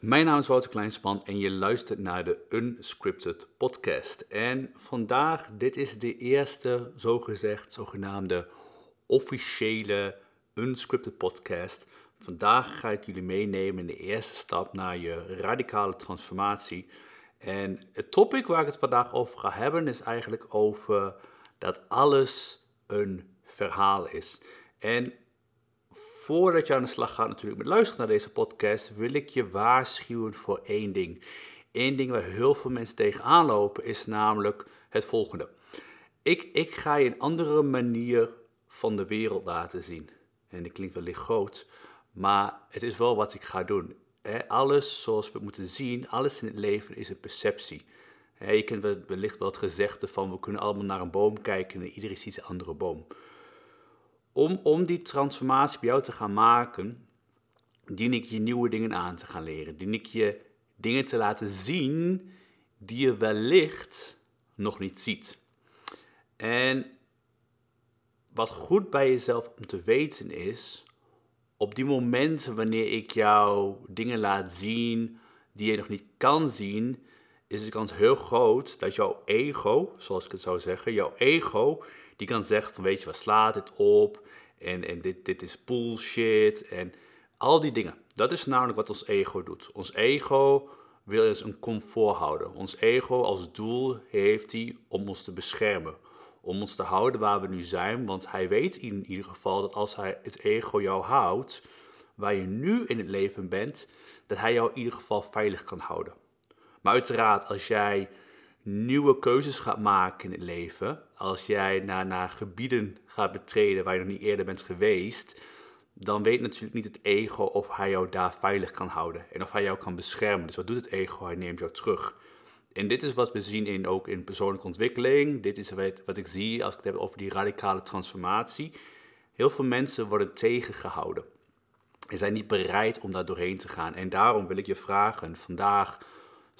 Mijn naam is Wouter Kleinspan en je luistert naar de Unscripted Podcast. En vandaag, dit is de eerste zogezegd zogenaamde officiële Unscripted Podcast. Vandaag ga ik jullie meenemen in de eerste stap naar je radicale transformatie. En het topic waar ik het vandaag over ga hebben is eigenlijk over dat alles een verhaal is. En voordat je aan de slag gaat natuurlijk met luisteren naar deze podcast, wil ik je waarschuwen voor één ding. Eén ding waar heel veel mensen tegenaan lopen is namelijk het volgende. Ik, ik ga je een andere manier van de wereld laten zien. En die klinkt wellicht groot, maar het is wel wat ik ga doen. Alles zoals we moeten zien, alles in het leven is een perceptie. Je kent wellicht wel het gezegde van we kunnen allemaal naar een boom kijken en iedereen ziet een andere boom om, om die transformatie bij jou te gaan maken, dien ik je nieuwe dingen aan te gaan leren. Dien ik je dingen te laten zien die je wellicht nog niet ziet. En wat goed bij jezelf om te weten is, op die momenten wanneer ik jou dingen laat zien die je nog niet kan zien, is de kans heel groot dat jouw ego, zoals ik het zou zeggen, jouw ego die kan zeggen van weet je wat slaat het op en, en dit, dit is bullshit en al die dingen. Dat is namelijk wat ons ego doet. Ons ego wil eens een comfort houden. Ons ego als doel heeft hij om ons te beschermen. Om ons te houden waar we nu zijn. Want hij weet in ieder geval dat als hij het ego jou houdt, waar je nu in het leven bent, dat hij jou in ieder geval veilig kan houden. Maar uiteraard, als jij nieuwe keuzes gaat maken in het leven, als jij naar, naar gebieden gaat betreden waar je nog niet eerder bent geweest, dan weet natuurlijk niet het ego of hij jou daar veilig kan houden en of hij jou kan beschermen. Dus wat doet het ego? Hij neemt jou terug. En dit is wat we zien in, ook in persoonlijke ontwikkeling. Dit is wat, wat ik zie als ik het heb over die radicale transformatie. Heel veel mensen worden tegengehouden. En zijn niet bereid om daar doorheen te gaan. En daarom wil ik je vragen vandaag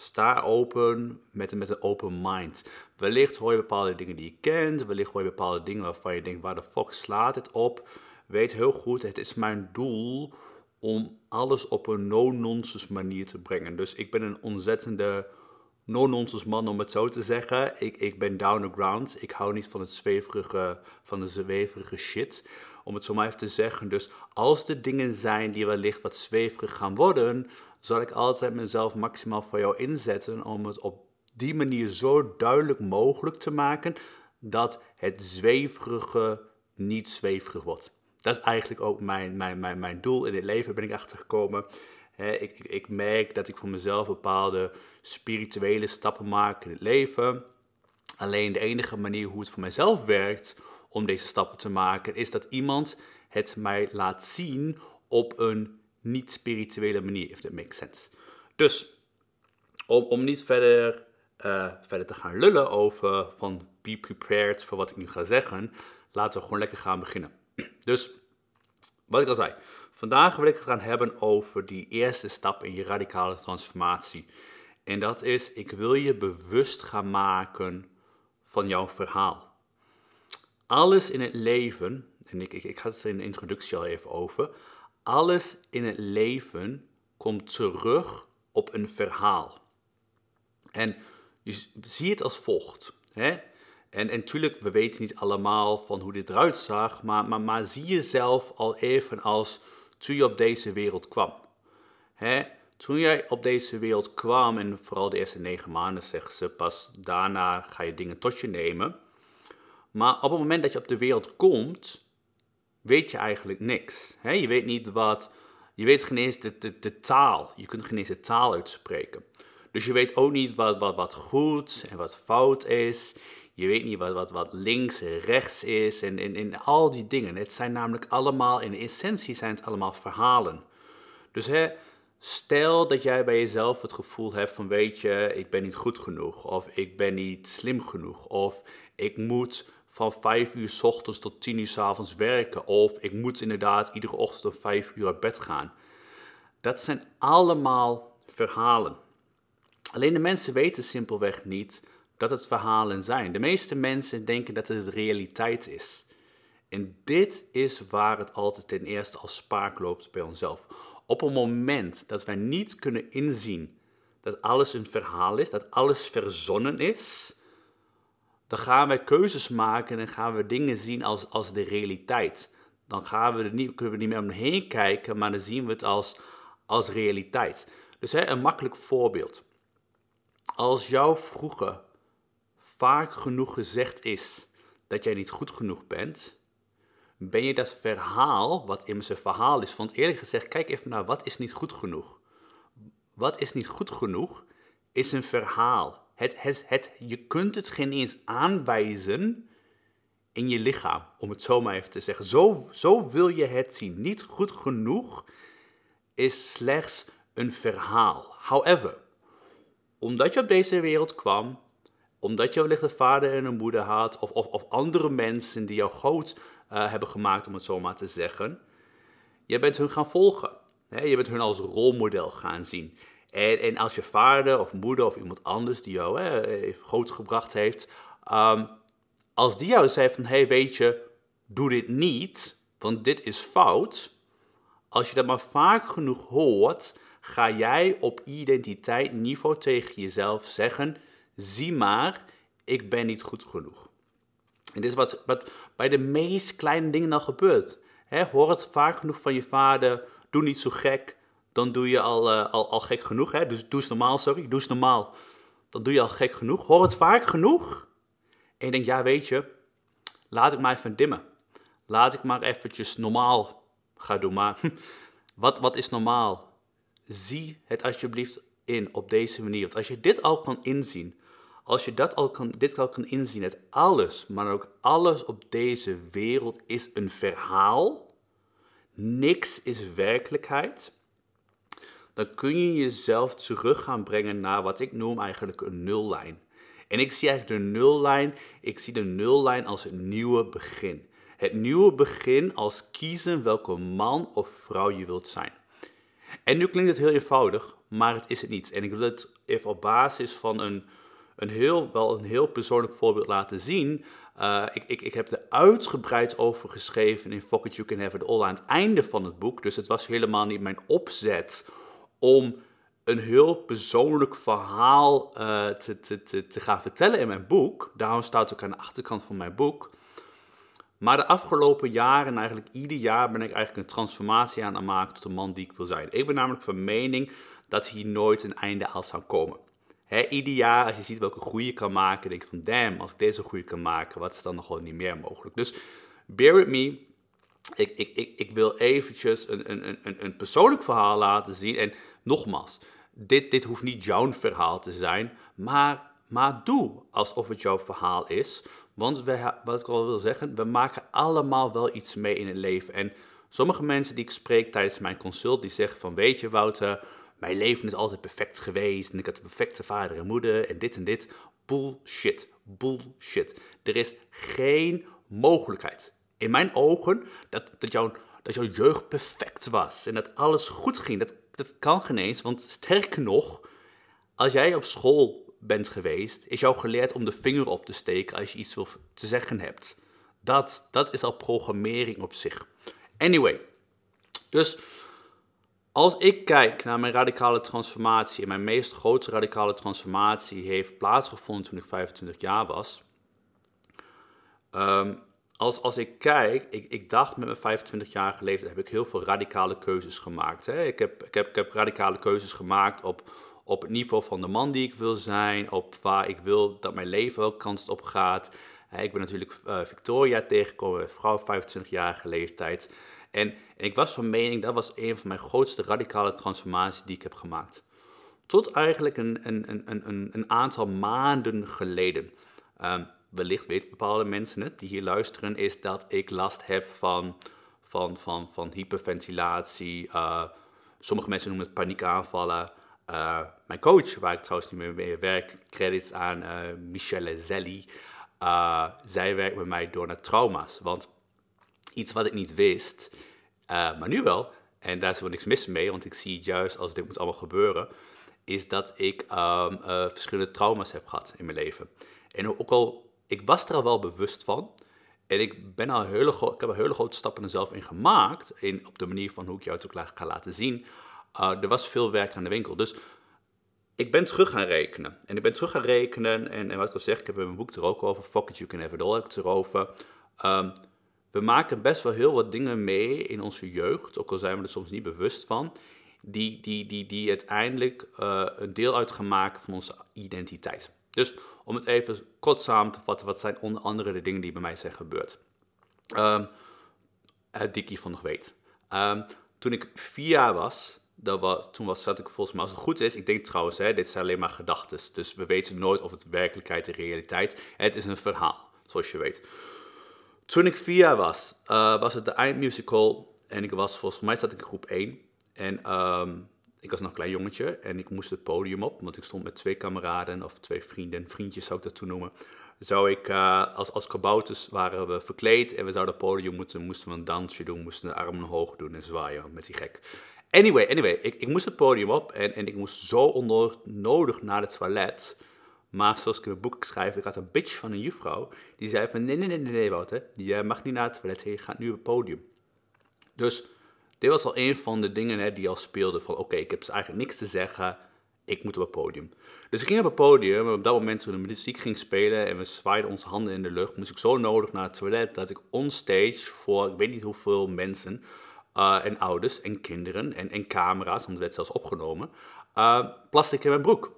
Sta open met, met een open mind. Wellicht hoor je bepaalde dingen die je kent. Wellicht hoor je bepaalde dingen waarvan je denkt, waar de fuck slaat het op? Weet heel goed, het is mijn doel om alles op een no-nonsense manier te brengen. Dus ik ben een ontzettende no-nonsense man, om het zo te zeggen. Ik, ik ben down the ground. Ik hou niet van het zweverige, van de zweverige shit. Om het zo maar even te zeggen. Dus als er dingen zijn die wellicht wat zweverig gaan worden, zal ik altijd mezelf maximaal voor jou inzetten om het op die manier zo duidelijk mogelijk te maken dat het zweverige niet zweverig wordt. Dat is eigenlijk ook mijn, mijn, mijn, mijn doel in het leven, ben ik achtergekomen. ik, ik, ik merk dat ik voor mezelf bepaalde spirituele stappen maak in het leven. Alleen de enige manier hoe het voor mezelf werkt om deze stappen te maken, is dat iemand het mij laat zien op een niet-spirituele manier, if that makes sense. Dus, om, om niet verder, uh, verder te gaan lullen over van be prepared voor wat ik nu ga zeggen, laten we gewoon lekker gaan beginnen. Dus, wat ik al zei, vandaag wil ik het gaan hebben over die eerste stap in je radicale transformatie. En dat is, ik wil je bewust gaan maken van jouw verhaal. Alles in het leven, en ik, ik, ik had het in de introductie al even over, alles in het leven komt terug op een verhaal. En je ziet het als volgt. Hè? En, natuurlijk, we weten niet allemaal van hoe dit eruit zag, maar, maar, maar zie jezelf al even als toen je op deze wereld kwam. Hè? Toen jij op deze wereld kwam, en vooral de eerste negen maanden zeggen ze, pas daarna ga je dingen tot je nemen. Maar op het moment dat je op de wereld komt, weet je eigenlijk niks. Je weet niet wat, je weet geen eens de, de, de, taal. Je kunt geen eens de taal uitspreken. Dus je weet ook niet wat, wat, wat goed en wat fout is. Je weet niet wat, wat, wat links en rechts is en, en, en al die dingen. Het zijn namelijk allemaal, in essentie zijn het allemaal verhalen. Dus hè, stel dat jij bij jezelf het gevoel hebt van weet je, ik ben niet goed genoeg. Of ik ben niet slim genoeg. Of ik moet van 5 uur s ochtends tot 10 uur s avonds werken. Of ik moet inderdaad iedere ochtend om 5 uur uit bed gaan. Dat zijn allemaal verhalen. Alleen de mensen weten simpelweg niet dat het verhalen zijn. De meeste mensen denken dat het realiteit is. En dit is waar het altijd ten eerste als spaak loopt bij onszelf. Op het moment dat wij niet kunnen inzien dat alles een verhaal is, dat alles verzonnen is, dan gaan wij keuzes maken en gaan we dingen zien als, als de realiteit. Dan gaan we er niet, kunnen we niet meer omheen kijken, maar dan zien we het als, als realiteit. Dus hè, een makkelijk voorbeeld. Als jou vroeger vaak genoeg gezegd is dat jij niet goed genoeg bent, ben je dat verhaal, wat immers een verhaal is, want eerlijk gezegd, kijk even naar wat is niet goed genoeg. Wat is niet goed genoeg, is een verhaal. Het, het, het, je kunt het geen eens aanwijzen in je lichaam, om het zo maar even te zeggen. Zo, zo wil je het zien. Niet goed genoeg is slechts een verhaal. However, omdat je op deze wereld kwam, omdat je wellicht een vader en een moeder had, of, of, of andere mensen die jou groot uh, hebben gemaakt, om het zo maar te zeggen, je bent hun gaan volgen. Je bent hun als rolmodel gaan zien. En, en als je vader of moeder of iemand anders die jou hè, grootgebracht heeft, als die jou zei van, hey weet je, doe dit niet, want dit is fout. Als je dat maar vaak genoeg hoort, ga jij op identiteitsniveau tegen jezelf zeggen, zie maar, ik ben niet goed genoeg. En dit is wat, wat bij de meest kleine dingen dan gebeurt. Hoor het vaak genoeg van je vader, doe niet zo gek, dan doe je al, uh, al, al gek genoeg. Hè? Dus doe normaal, sorry, doe normaal. Dan doe je al gek genoeg. Hoor het vaak genoeg. En je denkt, ja weet je, laat ik maar even dimmen. Laat ik maar eventjes normaal gaan doen. Maar wat, wat is normaal? Zie het alsjeblieft in op deze manier. Want als je dit al kan inzien, als je dat al kan, dit al kan inzien, dat alles, maar ook alles op deze wereld is een verhaal. Niks is werkelijkheid dan kun je jezelf terug gaan brengen naar wat ik noem eigenlijk een nullijn. En ik zie eigenlijk de nullijn, ik zie de nullijn als het nieuwe begin. Het nieuwe begin als kiezen welke man of vrouw je wilt zijn. En nu klinkt het heel eenvoudig, maar het is het niet. En ik wil het even op basis van een, een heel, wel een heel persoonlijk voorbeeld laten zien. Uh, ik, ik, ik heb er uitgebreid over geschreven in Fuck You Can Have It All aan het einde van het boek. Dus het was helemaal niet mijn opzet om een heel persoonlijk verhaal uh, te, te, te, te gaan vertellen in mijn boek. Daarom staat ook aan de achterkant van mijn boek. Maar de afgelopen jaren, eigenlijk ieder jaar, ben ik eigenlijk een transformatie aan het maken tot de man die ik wil zijn. Ik ben namelijk van mening dat hier nooit een einde aan zou komen. Ieder jaar, als je ziet welke groei je kan maken, denk je van damn, als ik deze groei kan maken, wat is dan nog gewoon niet meer mogelijk? Dus bear with me. Ik, ik, ik, ik wil eventjes een, een, een, een persoonlijk verhaal laten zien. En Nogmaals, dit, dit hoeft niet jouw verhaal te zijn, maar, maar doe alsof het jouw verhaal is. Want we, wat ik al wil zeggen, we maken allemaal wel iets mee in het leven. En sommige mensen die ik spreek tijdens mijn consult, die zeggen van, weet je Wouter, mijn leven is altijd perfect geweest en ik had de perfecte vader en moeder en dit en dit. Bullshit, bullshit. Er is geen mogelijkheid, in mijn ogen, dat, dat, jouw, dat jouw jeugd perfect was en dat alles goed ging. Dat dat kan geen eens, want sterker nog, als jij op school bent geweest, is jou geleerd om de vinger op te steken als je iets te zeggen hebt. Dat, dat is al programmering op zich. Anyway, dus als ik kijk naar mijn radicale transformatie, en mijn meest grote radicale transformatie heeft plaatsgevonden toen ik 25 jaar was, um, als, als ik kijk, ik, ik dacht met mijn 25 jaar leeftijd heb ik heel veel radicale keuzes gemaakt. Hè. Ik, heb, ik, heb, ik heb radicale keuzes gemaakt op, op het niveau van de man die ik wil zijn, op waar ik wil dat mijn leven ook kans op gaat. Ik ben natuurlijk uh, Victoria tegengekomen, vrouw 25-jarige leeftijd. En, en ik was van mening, dat was een van mijn grootste radicale transformaties die ik heb gemaakt. Tot eigenlijk een, een, een, een, een aantal maanden geleden. Um, wellicht weten bepaalde mensen het, die hier luisteren, is dat ik last heb van, van, van, van hyperventilatie. Uh, sommige mensen noemen het paniekaanvallen. Uh, mijn coach, waar ik trouwens niet meer mee werk, credits aan uh, Michelle Zelli. zij werkt met mij door naar trauma's. Want iets wat ik niet wist, maar nu wel, en daar is wel niks mis mee, want ik zie juist als dit moet allemaal gebeuren, is dat ik um, verschillende trauma's heb gehad in mijn leven. En ook al ik was er al wel bewust van. en ik, ben al hele ik heb al hele grote stappen er zelf in gemaakt, in, op de manier van hoe ik jou het ook ga laten zien. Uh, er was veel werk aan de winkel. Dus ik ben terug gaan rekenen. En ik ben terug gaan rekenen, en, en wat ik al zeg, ik heb in mijn boek er ook over, Fuck it, you can have it all, ik het erover. Um, we maken best wel heel wat dingen mee in onze jeugd, ook al zijn we er soms niet bewust van, die, die, die, die uiteindelijk uh, een deel uitgemaakt van onze identiteit. Dus om het even kort samen te vatten, wat zijn onder andere de dingen die bij mij zijn gebeurd? Um, het dikkie van nog weet. Um, toen ik vier jaar was, was, toen was, zat ik volgens mij, als het goed is, ik denk trouwens, hè, dit zijn alleen maar gedachten. Dus we weten nooit of het werkelijkheid de realiteit. Het is een verhaal, zoals je weet. Toen ik vier jaar was, uh, was het de eindmusical. En ik was, volgens mij zat ik in groep 1. En um, ik was nog een klein jongetje en ik moest het podium op, want ik stond met twee kameraden of twee vrienden, vriendjes zou ik dat toen noemen. Zou ik, uh, als, als kabouters waren we verkleed en we zouden het podium moeten, moesten we een dansje doen, moesten de armen hoog doen en zwaaien met die gek. Anyway, anyway, ik, ik moest het podium op en, en ik moest zo onnodig naar het toilet. Maar zoals ik in mijn boek schrijf, ik had een bitch van een juffrouw. Die zei van, nee, nee, nee, nee, Wouter, je mag niet naar het toilet, je gaat nu op het podium. Dus dit was al een van de dingen hè, die al speelden van, oké, ik heb dus eigenlijk niks te zeggen, ik moet op het podium. Dus ik ging op het podium en op dat moment toen de muziek ging spelen en we zwaaiden onze handen in de lucht, moest ik zo nodig naar het toilet dat ik onstage voor, ik weet niet hoeveel mensen, uh, en ouders en kinderen en, en camera's, want het werd zelfs opgenomen, uh, plastic in mijn broek.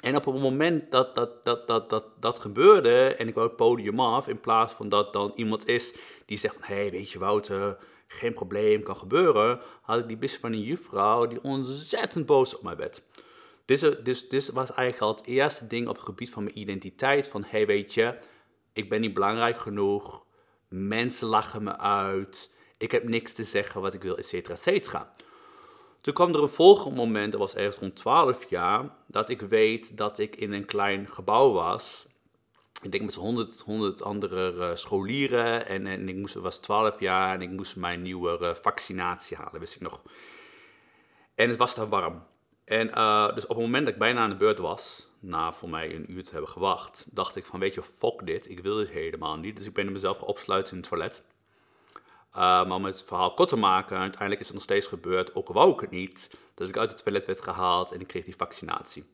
En op het moment dat dat, dat, dat, dat, dat gebeurde en ik wou het podium af, in plaats van dat dan iemand is die zegt van, hé, hey, weet je Wouter, geen probleem, kan gebeuren, had ik die bis van een juffrouw die ontzettend boos op mij werd. Dus, dus, was eigenlijk al het eerste ding op het gebied van mijn identiteit, van, hey, weet je, ik ben niet belangrijk genoeg, mensen lachen me uit, ik heb niks te zeggen wat ik wil, et cetera, et cetera. Toen kwam er een volgend moment, dat was ergens rond 12 jaar, dat ik weet dat ik in een klein gebouw was. Ik denk met 100, 100 andere uh, scholieren en, en ik moest, was 12 jaar en ik moest mijn nieuwe uh, vaccinatie halen, wist ik nog. En het was daar warm. En uh, dus op het moment dat ik bijna aan de beurt was, na voor mij een uur te hebben gewacht, dacht ik van weet je, fuck dit, ik wil dit helemaal niet. Dus ik ben mezelf gaan in het toilet. Maar om het verhaal kort te maken, uiteindelijk is het nog steeds gebeurd, ook wou ik het niet, dat ik uit het toilet werd gehaald en ik kreeg die vaccinatie.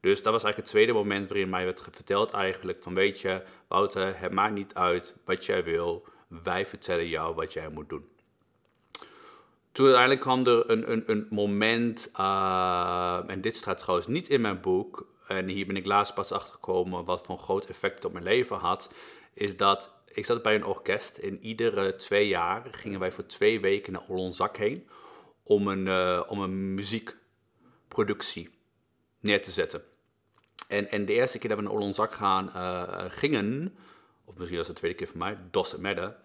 Dus dat was eigenlijk het tweede moment waarin mij werd verteld eigenlijk van weet je, Wouter, het maakt niet uit wat jij wil, wij vertellen jou wat jij moet doen. Toen uiteindelijk kwam er een, een, een moment, uh, en dit staat trouwens niet in mijn boek, en hier ben ik laatst pas achtergekomen wat voor groot effect op mijn leven had, is dat ik zat bij een orkest en iedere twee jaar gingen wij voor twee weken naar Olonzak heen om een, uh, om een muziekproductie neer te zetten. En, en de eerste keer dat we naar Olonzak gaan, uh, gingen, of misschien was het de tweede keer voor mij, Dos Medde,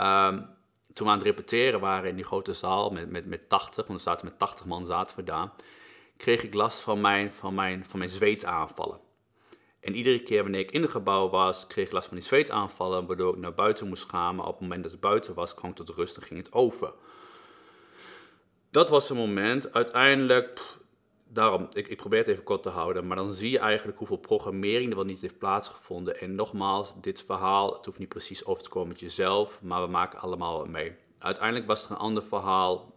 um, toen we aan het repeteren waren in die grote zaal met, met, met 80, want we zaten met 80 man zaten we daar, kreeg ik last van mijn, van mijn, van mijn zweetaanvallen. En iedere keer wanneer ik in het gebouw was, kreeg ik last van die zweetaanvallen, waardoor ik naar buiten moest gaan. Maar op het moment dat het buiten was, kwam ik tot rust en ging het over. Dat was een moment. Uiteindelijk, daarom, ik, ik probeer het even kort te houden, maar dan zie je eigenlijk hoeveel programmering er wel niet heeft plaatsgevonden. En nogmaals, dit verhaal, het hoeft niet precies over te komen met jezelf, maar we maken allemaal mee. Uiteindelijk was er een ander verhaal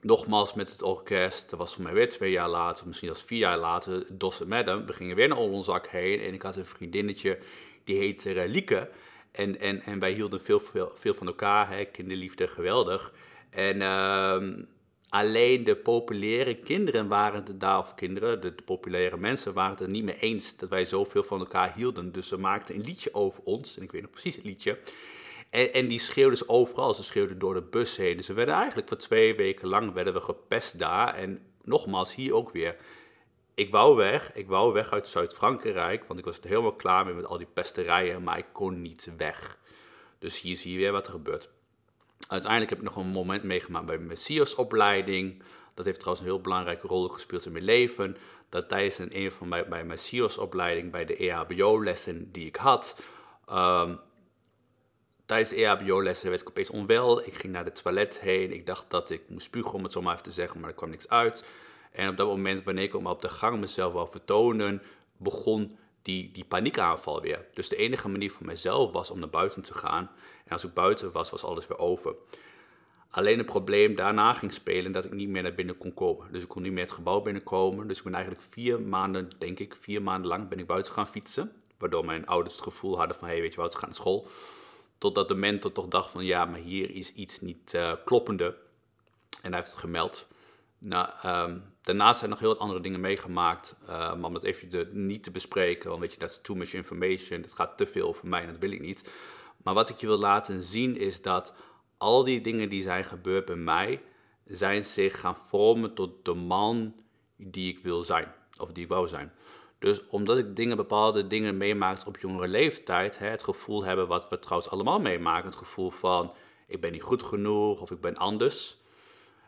nogmaals met het orkest. Dat was voor mij weer twee jaar later, misschien als vier jaar later, Dos Madam. We gingen weer naar Ollonzak heen en ik had een vriendinnetje, die heette uh, Lieke. En, en, en wij hielden veel, veel, veel van elkaar, hè, kinderliefde, geweldig. En uh, alleen de populaire kinderen waren het daar, of kinderen, de, populaire mensen waren het er niet mee eens dat wij zoveel van elkaar hielden. Dus ze maakten een liedje over ons, en ik weet nog precies het liedje. En, en die schreeuwden ze overal. Ze schreeuwden door de bus heen. Dus we werden eigenlijk voor twee weken lang werden we gepest daar. En nogmaals, hier ook weer. Ik wou weg. Ik wou weg uit Zuid-Frankrijk. Want ik was er helemaal klaar mee met al die pesterijen. Maar ik kon niet weg. Dus hier zie je weer wat er gebeurt. Uiteindelijk heb ik nog een moment meegemaakt bij mijn Messias-opleiding. Dat heeft trouwens een heel belangrijke rol gespeeld in mijn leven. Dat tijdens een, een van mijn, bij mijn Messias-opleiding, bij de EHBO-lessen die ik had, um, tijdens de EHBO-lessen werd ik opeens onwel. Ik ging naar de toilet heen. Ik dacht dat ik moest spugen, om het zo maar even te zeggen, maar er kwam niks uit. En op dat moment, wanneer ik op de gang mezelf wou vertonen, begon die, die paniekaanval weer. Dus de enige manier voor mezelf was om naar buiten te gaan. Als ik buiten was, was alles weer over. Alleen het probleem daarna ging spelen dat ik niet meer naar binnen kon komen. Dus ik kon niet meer het gebouw binnenkomen. Dus ik ben eigenlijk vier maanden, denk ik, vier maanden lang ben ik buiten gaan fietsen. Waardoor mijn ouders het gevoel hadden van, hé, hey, weet je wat, we gaan naar school. Totdat de mentor toch dacht van, ja, maar hier is iets niet uh, kloppende. En hij heeft het gemeld. Nou, um, daarnaast zijn nog heel wat andere dingen meegemaakt. Maar om dat even niet te bespreken, want weet je, dat is too much information. Dat gaat te veel voor mij en dat wil ik niet. Maar wat ik je wil laten zien is dat al die dingen die zijn gebeurd bij mij, zijn zich gaan vormen tot de man die ik wil zijn. Of die ik wou zijn. Dus omdat ik dingen, bepaalde dingen meemaakte op jongere leeftijd, hè, het gevoel hebben wat we trouwens allemaal meemaken, het gevoel van ik ben niet goed genoeg of ik ben anders.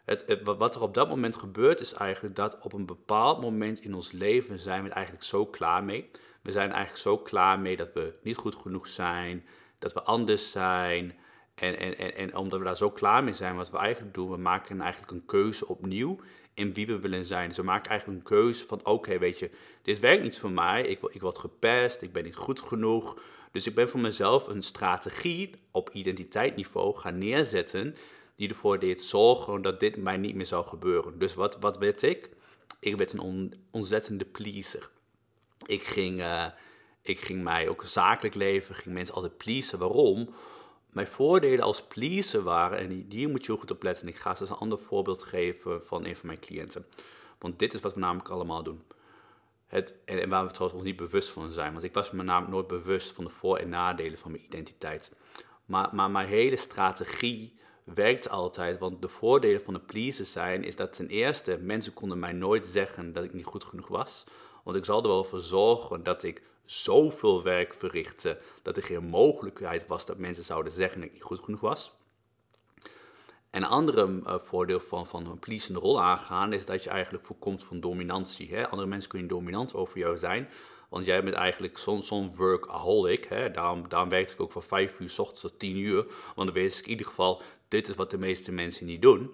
Het, wat er op dat moment gebeurt is eigenlijk dat op een bepaald moment in ons leven zijn we er eigenlijk zo klaar mee. We zijn eigenlijk zo klaar mee dat we niet goed genoeg zijn, dat we anders zijn. En, en, en, en omdat we daar zo klaar mee zijn, wat we eigenlijk doen, we maken eigenlijk een keuze opnieuw in wie we willen zijn. Dus we maken eigenlijk een keuze van, oké, weet je, dit werkt niet voor mij, ik, ik word gepest, ik ben niet goed genoeg. Dus ik ben voor mezelf een strategie op identiteitsniveau gaan neerzetten, die ervoor deed zorgen dat dit mij niet meer zou gebeuren. Dus wat, wat werd ik? Ik werd een ontzettende pleaser. Ik ging, uh, ik ging mij ook zakelijk leven, ging mensen altijd pleasen. Waarom? mijn voordelen als pleaser waren, en die, moet je heel goed opletten. Ik ga eens een ander voorbeeld geven van een van mijn cliënten. Want dit is wat we namelijk allemaal doen. Het, en, waar we trouwens nog niet bewust van zijn. Want ik was me namelijk nooit bewust van de voor- en nadelen van mijn identiteit. Maar, maar mijn hele strategie werkt altijd. Want de voordelen van de pleaser zijn, is dat ten eerste, mensen konden mij nooit zeggen dat ik niet goed genoeg was. Want ik zal er wel voor zorgen dat ik zoveel werk verrichten dat er geen mogelijkheid was dat mensen zouden zeggen dat ik niet goed genoeg was. En een andere uh, voordeel van, van een pleasende rol aangaan is dat je eigenlijk voorkomt van dominantie. Hè? Andere mensen kunnen dominant over jou zijn, want jij bent eigenlijk zo'n zo'n workaholic. Hè? Daarom, daarom werk ik ook van 5 uur s ochtends tot 10 uur, want dan weet ik in ieder geval, dit is wat de meeste mensen niet doen.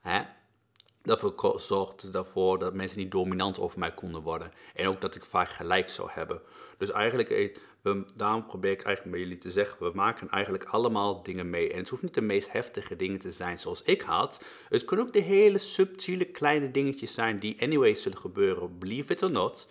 Hè? Dat zorgde ervoor dat mensen niet dominant over mij konden worden. En ook dat ik vaak gelijk zou hebben. Dus eigenlijk, daarom probeer ik eigenlijk bij jullie te zeggen, we maken eigenlijk allemaal dingen mee. En het hoeft niet de meest heftige dingen te zijn zoals ik had. Het kunnen ook de hele subtiele kleine dingetjes zijn die anyway zullen gebeuren, believe it or not.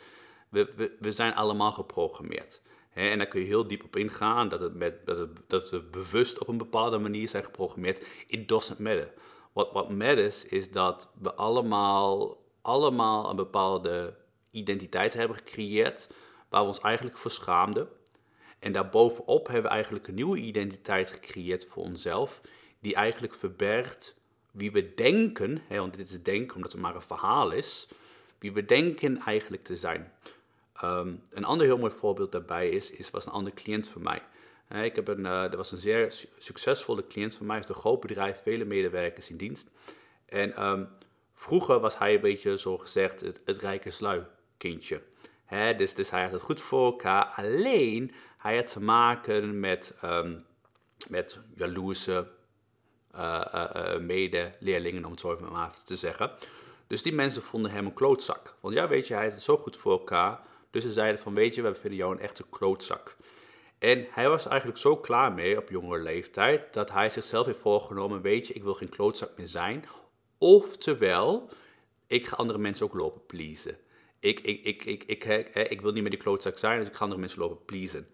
We, we, zijn allemaal geprogrammeerd. en daar kun je heel diep op ingaan, dat, het met, dat, dat we bewust op een bepaalde manier zijn geprogrammeerd. It doesn't matter. Wat, wat matters is dat we allemaal, allemaal een bepaalde identiteit hebben gecreëerd waar we ons eigenlijk voor schaamden. En daarbovenop hebben we eigenlijk een nieuwe identiteit gecreëerd voor onszelf, die eigenlijk verbergt wie we denken, hè, want dit is denken omdat het maar een verhaal is, wie we denken eigenlijk te zijn. Ehm, een ander heel mooi voorbeeld daarbij is, is, was een andere cliënt van mij ik heb een, er was een zeer succesvolle cliënt van mij, heeft een groot bedrijf, vele medewerkers in dienst. En ehm, vroeger was hij een beetje, zo gezegd, het, rijke slui kindje. dus, dus hij had het goed voor elkaar, alleen hij had te maken met, um, met jaloerse uh, uh, medeleerlingen, om het zo even maar te zeggen. Dus die mensen vonden hem een klootzak. Want ja, weet je, hij had het zo goed voor elkaar. Dus ze zeiden van, weet je, we vinden jou een echte klootzak. En hij was eigenlijk zo klaar mee op jongere leeftijd dat hij zichzelf heeft voorgenomen: Weet je, ik wil geen klootzak meer zijn. Oftewel, ik ga andere mensen ook lopen pleasen. Ik, ik, ik, ik, ik, ik, wil niet meer die klootzak zijn, dus ik ga andere mensen lopen pleasen.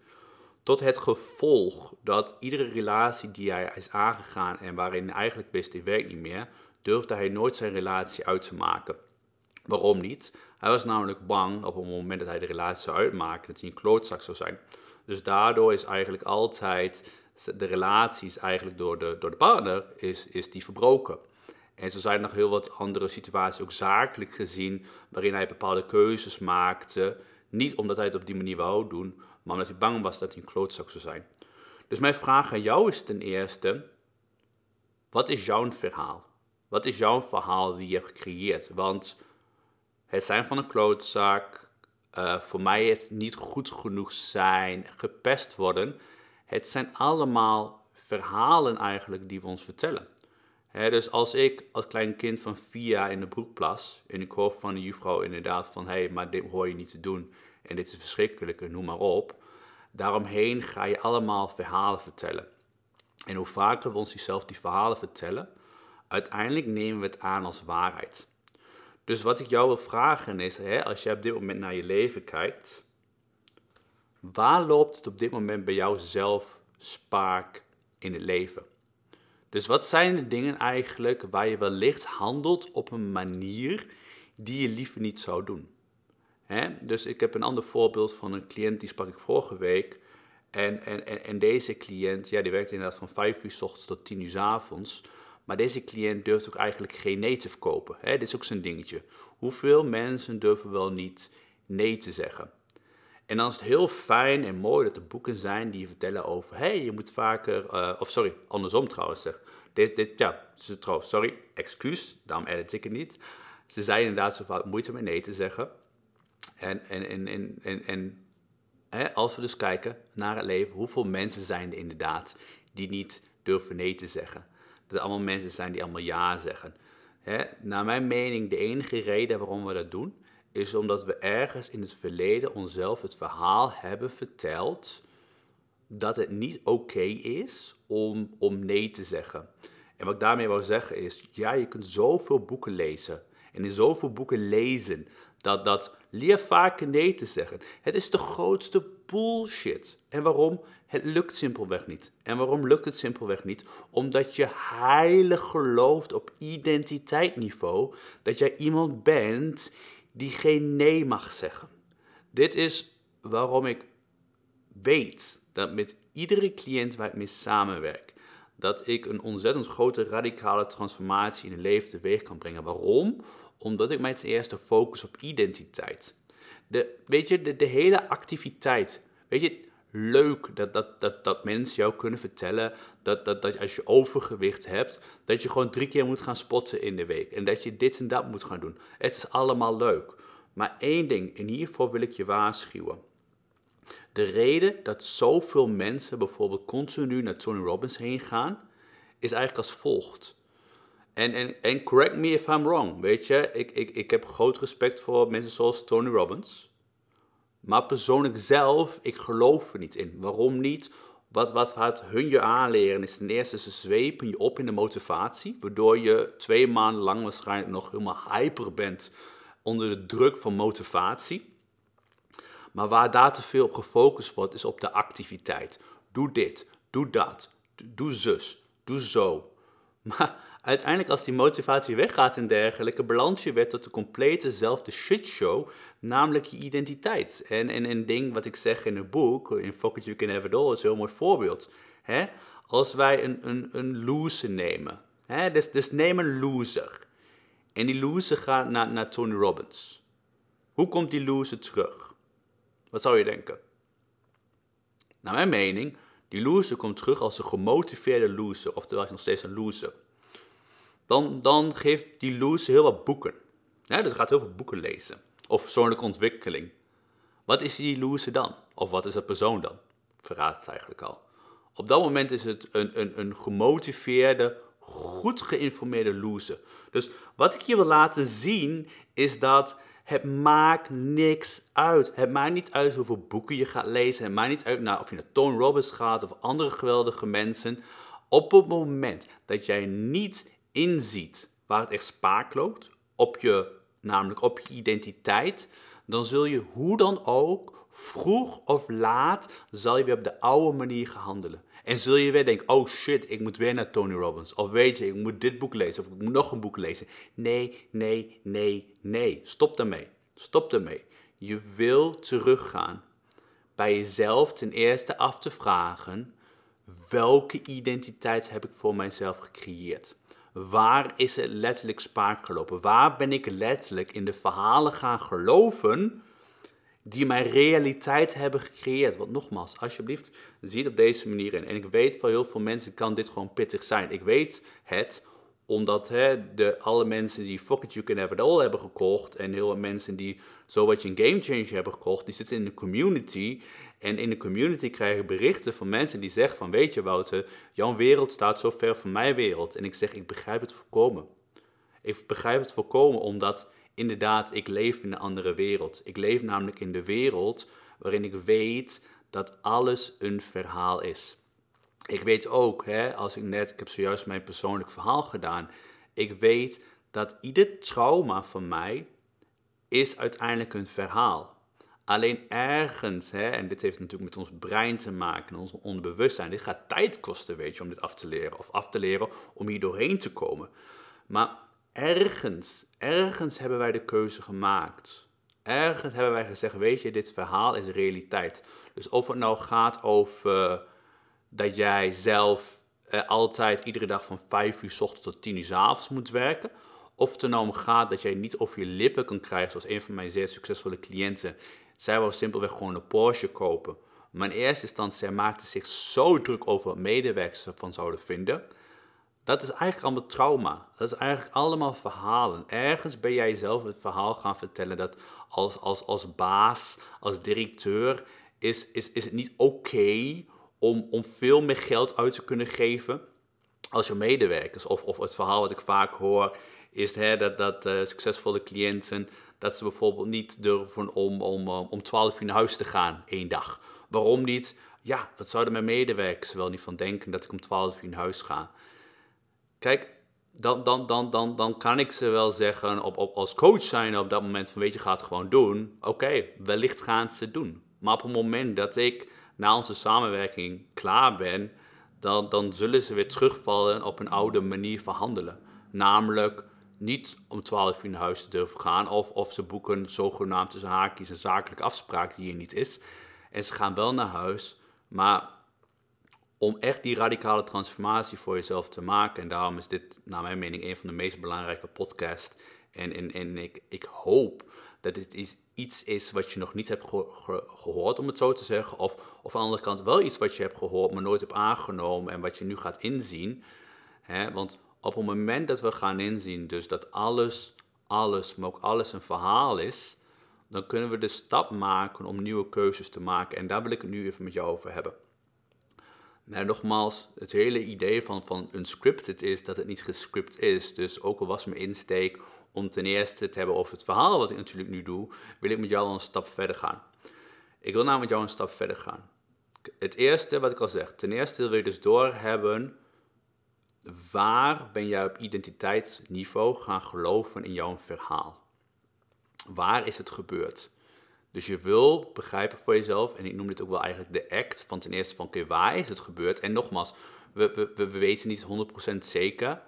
Tot het gevolg dat iedere relatie die hij is aangegaan en waarin hij eigenlijk wist, dit werkt niet meer, durfde hij nooit zijn relatie uit te maken. Waarom niet? Hij was namelijk bang op het moment dat hij de relatie zou uitmaken, dat hij een klootzak zou zijn. Dus daardoor is eigenlijk altijd de relaties eigenlijk door de, door de partner is, is die verbroken. En zo zijn er nog heel wat andere situaties, ook zakelijk gezien, waarin hij bepaalde keuzes maakte. Niet omdat hij het op die manier wou doen, maar omdat hij bang was dat hij een klootzak zou zijn. Dus mijn vraag aan jou is ten eerste, wat is jouw verhaal? Wat is jouw verhaal die je hebt gecreëerd? Want het zijn van een klootzak, uh, voor mij het niet goed genoeg zijn, gepest worden. Het zijn allemaal verhalen eigenlijk die we ons vertellen. dus als ik als klein kind van vier jaar in de broek plas en ik hoor van de juffrouw inderdaad van hé, hey, maar dit hoor je niet te doen en dit is verschrikkelijk en noem maar op. Daaromheen ga je allemaal verhalen vertellen. En hoe vaker we ons zelf die verhalen vertellen, uiteindelijk nemen we het aan als waarheid. Dus wat ik jou wil vragen is, hè, als je op dit moment naar je leven kijkt, waar loopt het op dit moment bij jou zelf spaak in het leven? Dus wat zijn de dingen eigenlijk waar je wellicht handelt op een manier die je liever niet zou doen? Hè? Dus ik heb een ander voorbeeld van een cliënt die sprak ik vorige week. En, en, en, deze cliënt, ja, die werkt inderdaad van 5 uur s ochtends tot 10 uur s avonds. Maar deze cliënt durft ook eigenlijk geen nee te verkopen. Hè? Dit is ook zijn dingetje. Hoeveel mensen durven wel niet nee te zeggen? En dan is het heel fijn en mooi dat er boeken zijn die vertellen over... hey, je moet vaker... Uh, of sorry, andersom trouwens zeg. Dit, dit, ja, ze trouwens, sorry, excuus, daarom edit ik het niet. Ze zei inderdaad zo vaak moeite met nee te zeggen. En, en, en, en, en, en hè, als we dus kijken naar het leven, hoeveel mensen zijn er inderdaad die niet durven nee te zeggen? Dat allemaal mensen zijn die allemaal ja zeggen. Hè, naar mijn mening, de enige reden waarom we dat doen, is omdat we ergens in het verleden onszelf het verhaal hebben verteld dat het niet oké is om, om nee te zeggen. En wat ik daarmee wil zeggen is, ja, je kunt zoveel boeken lezen. En in zoveel boeken lezen dat, dat leer vaker nee te zeggen. Het is de grootste bullshit. En waarom? Het lukt simpelweg niet. En waarom lukt het simpelweg niet? Omdat je heilig gelooft op identiteitsniveau dat jij iemand bent die geen nee mag zeggen. Dit is waarom ik weet dat met iedere cliënt waar ik mee samenwerk, dat ik een ontzettend grote radicale transformatie in het leven teweeg kan brengen. Waarom? Omdat ik mij ten eerste focus op identiteit. De, weet je, de, hele activiteit. Weet je, leuk dat, dat, dat, dat mensen jou kunnen vertellen dat, dat, dat als je overgewicht hebt, dat je gewoon drie keer moet gaan spotten in de week. En dat je dit en dat moet gaan doen. Het is allemaal leuk. Maar één ding, en hiervoor wil ik je waarschuwen. De reden dat zoveel mensen bijvoorbeeld continu naar Tony Robbins heen gaan, is eigenlijk als volgt. En, en, correct me if I'm wrong, weet je, ik, ik, ik heb groot respect voor mensen zoals Tony Robbins. Maar persoonlijk zelf, ik geloof er niet in. Waarom niet? Wat, wat gaat hun je aanleren is ten eerste, ze zwepen je op in de motivatie, waardoor je twee maanden lang waarschijnlijk nog helemaal hyper bent onder de druk van motivatie. Maar waar daar te veel op gefocust wordt, is op de activiteit. Doe dit, doe dat, doe zus, doe zo. Maar uiteindelijk als die motivatie weggaat en dergelijke, balans je weer tot de complete zelfde shitshow, namelijk je identiteit. En, en een ding wat ik zeg in het boek, in Focus You Can Have It All, is een heel mooi voorbeeld. Als wij een, een, een loser nemen? Dus, dus neem een loser. En die loser gaat naar, naar Tony Robbins. Hoe komt die loser terug? Wat zou je denken? Naar mijn mening, die loser komt terug als een gemotiveerde loser, oftewel nog steeds een loser. Dan, dan geeft die loser heel wat boeken. Ja, dus gaat heel veel boeken lezen. Of persoonlijke ontwikkeling. Wat is die loser dan? Of wat is dat persoon dan? Verraadt het eigenlijk al. Op dat moment is het een, een, een gemotiveerde, goed geïnformeerde loser. Dus wat ik je wil laten zien is dat het maakt niks uit. Het maakt niet uit hoeveel boeken je gaat lezen. Het maakt niet uit nou, of je naar Tony Robbins gaat of andere geweldige mensen. Op het moment dat jij niet inziet waar het echt spaak loopt, op je, namelijk op je identiteit, dan zul je hoe dan ook, vroeg of laat, zal je weer op de oude manier gaan handelen. En zul je weer denken, oh shit, ik moet weer naar Tony Robbins. Of weet je, ik moet dit boek lezen of ik moet nog een boek lezen. Nee, nee, nee, nee. Stop daarmee. Stop daarmee. Je wil teruggaan bij jezelf ten eerste af te vragen, welke identiteit heb ik voor mijzelf gecreëerd? Waar is het letterlijk spaak gelopen? Waar ben ik letterlijk in de verhalen gaan geloven die mijn realiteit hebben gecreëerd. Want nogmaals, alsjeblieft, zie het op deze manier in. En ik weet voor heel veel mensen kan dit gewoon pittig zijn. Ik weet het, Omdat hè, de, alle mensen die Fuck It You Can Have It All hebben gekocht en heel veel mensen die zo wat je een Game Changer hebben gekocht, die zitten in de community. En in de community krijgen berichten van mensen die zeggen van weet je Wouter, jouw wereld staat zo ver van mijn wereld. En ik zeg ik begrijp het volkomen. Ik begrijp het volkomen omdat inderdaad ik leef in een andere wereld. Ik leef namelijk in de wereld waarin ik weet dat alles een verhaal is. Ik weet ook, hè, als ik net, ik heb zojuist mijn persoonlijk verhaal gedaan, ik weet dat ieder trauma van mij is uiteindelijk een verhaal. Alleen ergens, hè, en dit heeft natuurlijk met ons brein te maken, ons onbewustzijn. Dit gaat tijd kosten, weet je, om dit af te leren. Of af te leren om hier doorheen te komen. Maar ergens, ergens hebben wij de keuze gemaakt. Ergens hebben wij gezegd, weet je, dit verhaal is realiteit. Dus of het nou gaat over dat jij zelf eh, altijd iedere dag van 5 uur s ochtends tot 10 uur s avonds moet werken. Of het er nou om gaat dat jij niet over je lippen kan krijgen, zoals een van mijn zeer succesvolle cliënten. Zij wou simpelweg gewoon een Porsche kopen. Maar in eerste instantie, zij maakte zich zo druk over wat medewerkers ervan zouden vinden. Dat is eigenlijk allemaal trauma. Dat is eigenlijk allemaal verhalen. Ergens ben jij zelf het verhaal gaan vertellen dat als, als, als baas, als directeur, is, is, is het niet oké om, om veel meer geld uit te kunnen geven als je medewerkers. Of, of het verhaal wat ik vaak hoor is hè, dat, dat uh, succesvolle cliënten, dat ze bijvoorbeeld niet durven om, om, eh, om 12 uur naar huis te gaan één dag. Waarom niet? Ja, wat zouden mijn medewerkers wel niet van denken dat ik om 12 uur naar huis ga? Kijk, dan, dan, dan, dan, dan kan ik ze wel zeggen, op, op, als coach zijn op dat moment van weet je, ga het gewoon doen. Oké, wellicht gaan ze het doen. Maar op het moment dat ik na onze samenwerking klaar ben, dan, dan zullen ze weer terugvallen op een oude manier van handelen. Namelijk niet om 12 uur naar huis te durven gaan, of, of ze boeken zogenaamd tussen haakjes een zakelijke afspraak die er niet is. En ze gaan wel naar huis, maar om echt die radicale transformatie voor jezelf te maken, en daarom is dit naar mijn mening een van de meest belangrijke podcasts. En, en, en ik, ik hoop dat dit is, iets is wat je nog niet hebt gehoord, om het zo te zeggen. Of, of aan de andere kant wel iets wat je hebt gehoord, maar nooit hebt aangenomen en wat je nu gaat inzien. Hè? Want op het moment dat we gaan inzien dus dat alles, alles, maar ook alles een verhaal is, dan kunnen we de stap maken om nieuwe keuzes te maken. En daar wil ik het nu even met jou over hebben. Nou, nogmaals, het hele idee van, van unscripted is dat het niet gescript is. Dus ook al was mijn insteek om ten eerste te hebben over het verhaal wat ik natuurlijk nu doe, wil ik met jou al een stap verder gaan. Ik wil namelijk jou een stap verder gaan. Het eerste wat ik al zeg, ten eerste wil je dus doorhebben waar ben jij op identiteitsniveau gaan geloven in jouw verhaal. Waar is het gebeurd? Dus je wil begrijpen voor jezelf, en ik noem dit ook wel eigenlijk de act, van ten eerste van, oké, waar is het gebeurd? En nogmaals, we, we, we weten niet 100% zeker,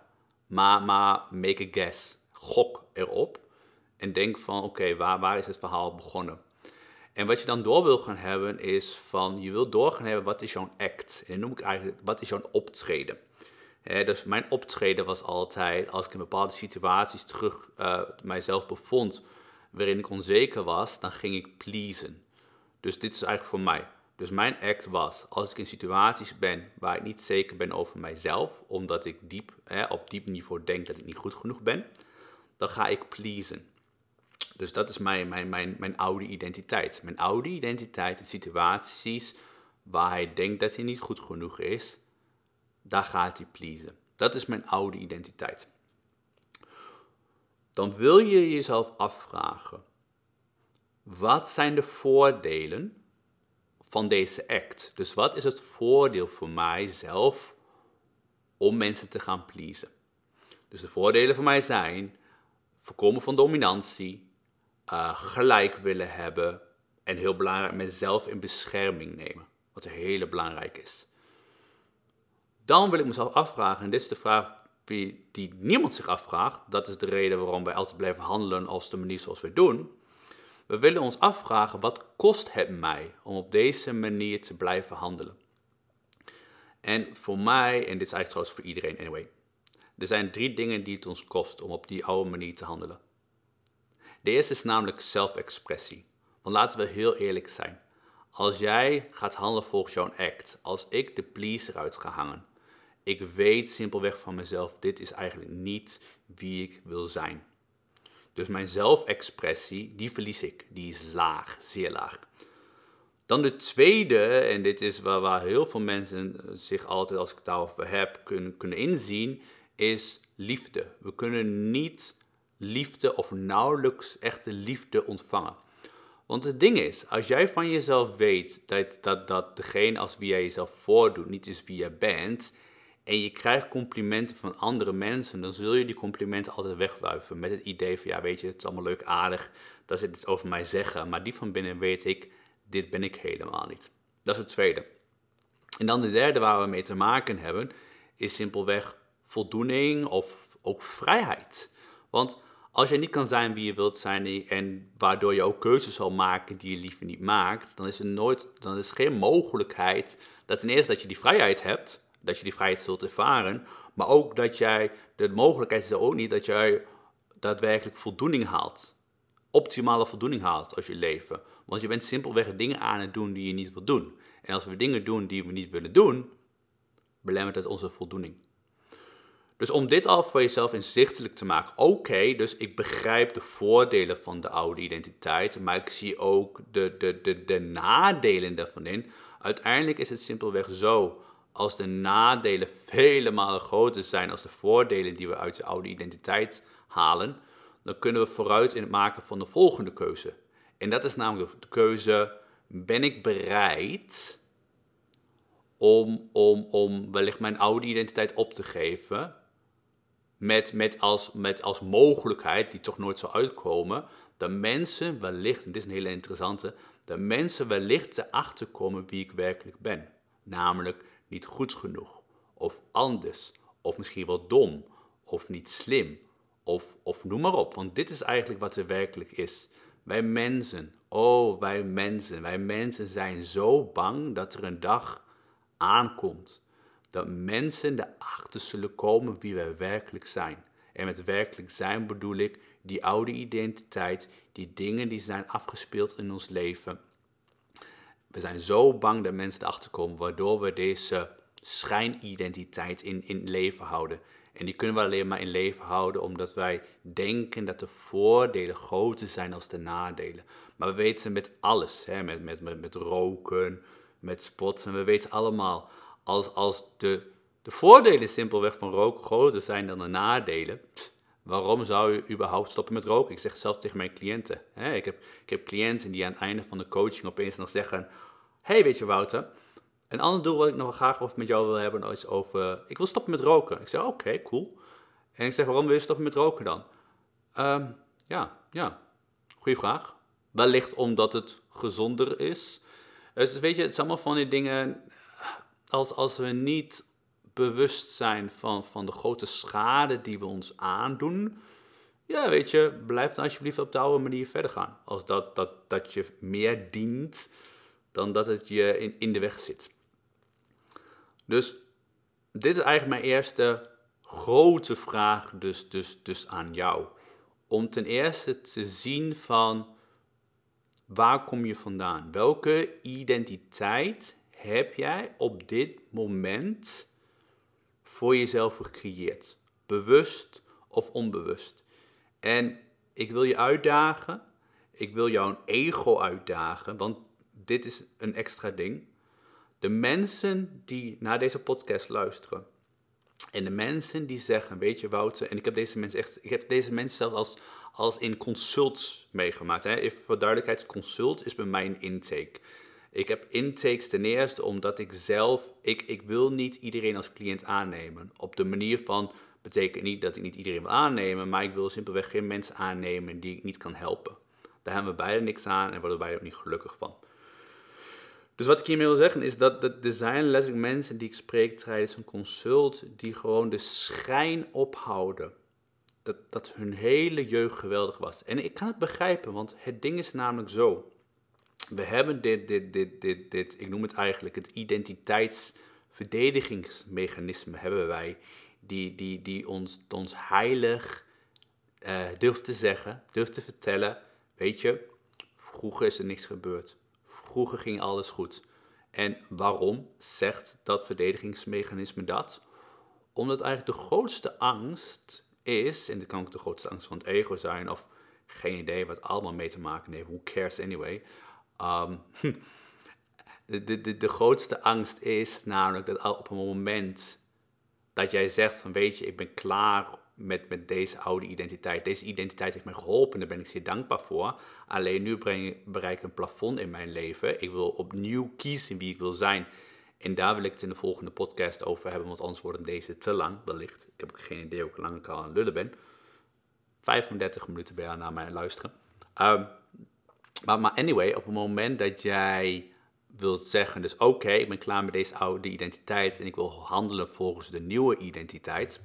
maar, maar make a guess gok erop en denk van oké, waar, waar is het verhaal begonnen? En wat je dan door wil gaan hebben is van, je wil door gaan hebben, wat is jouw act? En dan noem ik eigenlijk, wat is jouw optreden? dus mijn optreden was altijd, als ik in bepaalde situaties terug uh, mijzelf bevond, waarin ik onzeker was, dan ging ik pleasen. Dus dit is eigenlijk voor mij. Dus mijn act was, als ik in situaties ben waar ik niet zeker ben over mijzelf, omdat ik diep, op diep niveau denk dat ik niet goed genoeg ben, dan ga ik pleasen. Dus dat is mijn, mijn, mijn, mijn oude identiteit. Mijn oude identiteit in situaties waar hij denkt dat hij niet goed genoeg is, daar gaat hij pleasen. Dat is mijn oude identiteit. Dan wil je jezelf afvragen, wat zijn de voordelen van deze act? Dus wat is het voordeel voor mijzelf om mensen te gaan pleasen? Dus de voordelen voor mij zijn voorkomen van dominantie, uh, gelijk willen hebben en heel belangrijk, mezelf in bescherming nemen. Wat heel belangrijk is. Dan wil ik mezelf afvragen, en dit is de vraag die, niemand zich afvraagt, dat is de reden waarom wij altijd blijven handelen als de manier zoals we doen. We willen ons afvragen, wat kost het mij om op deze manier te blijven handelen? En voor mij, en dit is eigenlijk trouwens voor iedereen anyway, er zijn drie dingen die het ons kost om op die oude manier te handelen. De eerste is namelijk zelfexpressie. Want laten we heel eerlijk zijn. Als jij gaat handelen volgens jouw act, als ik de pleaser uit ga hangen, ik weet simpelweg van mezelf, dit is eigenlijk niet wie ik wil zijn. Dus mijn zelfexpressie, die verlies ik. Die is laag, zeer laag. Dan de tweede, en dit is waar, waar heel veel mensen zich altijd, als ik het daarover heb, kunnen, kunnen inzien, is liefde. We kunnen niet liefde of nauwelijks echte liefde ontvangen. Want het ding is, als jij van jezelf weet dat, dat, dat degene als wie jij jezelf voordoet niet is wie je bent, en je krijgt complimenten van andere mensen, dan zul je die complimenten altijd wegwuiven met het idee van, ja weet je, het is allemaal leuk, aardig, dat ze iets over mij zeggen, maar die van binnen weet ik, dit ben ik helemaal niet. Dat is het tweede. En dan de derde waar we mee te maken hebben, is simpelweg voldoening of ook vrijheid. Want als je niet kan zijn wie je wilt zijn en waardoor je ook keuzes zal maken die je liever niet maakt, dan is er nooit, dan is geen mogelijkheid dat ten eerste dat je die vrijheid hebt, dat je die vrijheid zult ervaren, maar ook dat jij, de mogelijkheid is er ook niet dat jij daadwerkelijk voldoening haalt. Optimale voldoening haalt als je leven. Want je bent simpelweg dingen aan het doen die je niet wilt doen. En als we dingen doen die we niet willen doen, belemmert het onze voldoening. Dus om dit al voor jezelf inzichtelijk te maken, oké, dus ik begrijp de voordelen van de oude identiteit, maar ik zie ook de, de, de, de nadelen daarvan in. Uiteindelijk is het simpelweg zo, als de nadelen vele malen groter zijn als de voordelen die we uit de oude identiteit halen, dan kunnen we vooruit in het maken van de volgende keuze. En dat is namelijk de keuze, ben ik bereid om, om, om wellicht mijn oude identiteit op te geven, met, met, als, met als mogelijkheid, die toch nooit zal uitkomen, dat mensen wellicht, en dit is een hele interessante, dat mensen wellicht erachter komen wie ik werkelijk ben. Namelijk niet goed genoeg, of anders, of misschien wel dom, of niet slim, of, of noem maar op. Want dit is eigenlijk wat er werkelijk is. Wij mensen, oh wij mensen, wij mensen zijn zo bang dat er een dag aankomt dat mensen erachter zullen komen wie wij werkelijk zijn. En met werkelijk zijn bedoel ik die oude identiteit, die dingen die zijn afgespeeld in ons leven. We zijn zo bang dat mensen erachter komen, waardoor we deze schijnidentiteit in, in leven houden. En die kunnen we alleen maar in leven houden omdat wij denken dat de voordelen groter zijn dan de nadelen. Maar we weten met alles, hè, met, met, met, met roken, met sporten, we weten allemaal, als, als de, de voordelen simpelweg van roken groter zijn dan de nadelen, waarom zou je überhaupt stoppen met roken? Ik zeg zelf tegen mijn cliënten. Hè, ik, heb, ik heb cliënten die aan het einde van de coaching opeens nog zeggen, hey, weet je Wouter, een ander doel wat ik nog graag over met jou wil hebben is over, ik wil stoppen met roken. Ik zeg, oké, cool. En ik zeg, waarom wil je stoppen met roken dan? Um, ja, ja, goede vraag. Wellicht omdat het gezonder is. Dus weet je, het zijn allemaal van die dingen, als, als we niet bewust zijn van, van de grote schade die we ons aandoen, ja, weet je, blijf dan alsjeblieft op de oude manier verder gaan. Als dat, dat, dat je meer dient dan dat het je in, in de weg zit. Dus dit is eigenlijk mijn eerste grote vraag dus, dus, dus aan jou. Om ten eerste te zien van waar kom je vandaan? Welke identiteit heb jij op dit moment voor jezelf gecreëerd? Bewust of onbewust? En ik wil je uitdagen. Ik wil jouw ego uitdagen, want dit is een extra ding. De mensen die naar deze podcast luisteren. En de mensen die zeggen, weet je Wouter, en ik heb deze mensen echt, ik heb deze mensen zelfs als, als in consults meegemaakt. Hè. Even voor duidelijkheid, consult is bij mij een intake. Ik heb intakes ten eerste omdat ik zelf, ik, ik wil niet iedereen als cliënt aannemen. Op de manier van, betekent niet dat ik niet iedereen wil aannemen, maar ik wil simpelweg geen mensen aannemen die ik niet kan helpen. Daar hebben we beide niks aan en worden beide ook niet gelukkig van. Dus wat ik hiermee wil zeggen is dat, er zijn letterlijk mensen die ik spreek tijdens een consult die gewoon de schijn ophouden dat, dat hun hele jeugd geweldig was. En ik kan het begrijpen, want het ding is namelijk zo. We hebben dit, dit, dit, dit, dit ik noem het eigenlijk het identiteitsverdedigingsmechanisme hebben wij, die, die, die ons, ons heilig uh, durft te zeggen, durft te vertellen, weet je, vroeger is er niks gebeurd. Vroeger ging alles goed. En waarom zegt dat verdedigingsmechanisme dat? Omdat eigenlijk de grootste angst is, en dit kan ook de grootste angst van het ego zijn, of geen idee wat allemaal mee te maken heeft, who cares anyway. Um, de, de, de grootste angst is namelijk dat op een moment dat jij zegt van weet je, ik ben klaar met, met deze oude identiteit. Deze identiteit heeft mij geholpen, daar ben ik zeer dankbaar voor. Alleen nu bereik ik een plafond in mijn leven. Ik wil opnieuw kiezen wie ik wil zijn. En daar wil ik het in de volgende podcast over hebben, want anders wordt deze te lang, wellicht. Ik heb ook geen idee hoe lang ik al aan het lullen ben. 35 minuten bij jou naar mij luisteren. Ehm, maar, maar anyway, op het moment dat jij wilt zeggen, dus oké, ik ben klaar met deze oude identiteit en ik wil handelen volgens de nieuwe identiteit.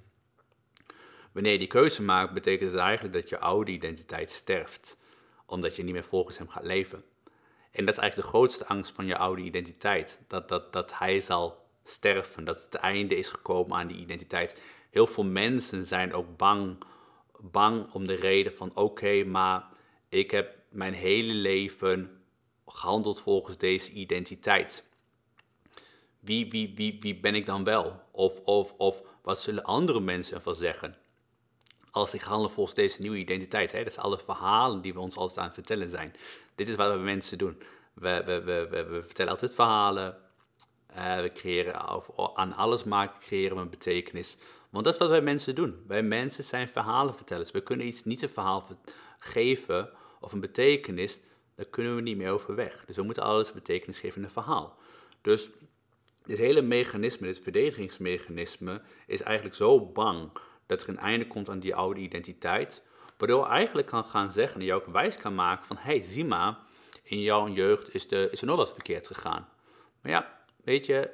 Wanneer je die keuze maakt, betekent het eigenlijk dat je oude identiteit sterft, omdat je niet meer volgens hem gaat leven. En dat is eigenlijk de grootste angst van je oude identiteit, dat, dat, dat hij zal sterven, dat het einde is gekomen aan die identiteit. Heel veel mensen zijn ook bang, bang om de reden van oké, maar ik heb mijn hele leven gehandeld volgens deze identiteit. Wie, wie, wie, wie ben ik dan wel? Of, of, of wat zullen andere mensen ervan zeggen? Als ik handel volgens deze nieuwe identiteit. Hè? Dat zijn alle verhalen die we ons altijd aan het vertellen zijn. Dit is wat we mensen doen. We, we, we, we, vertellen altijd verhalen. Uh, we creëren, aan alles maken creëren we een betekenis. Want dat is wat wij mensen doen. Wij mensen zijn verhalenvertellers. We kunnen iets niet een verhaal geven of een betekenis daar kunnen we niet meer overweg. Dus we moeten alles betekenis geven in een verhaal. Dus dit hele mechanisme, dit verdedigingsmechanisme, is eigenlijk zo bang dat er een einde komt aan die oude identiteit. Waardoor eigenlijk kan gaan zeggen en je ook wijs kan maken van, hey, zie maar, in jouw jeugd is, de, is er nog wat verkeerd gegaan. Maar ja, weet je,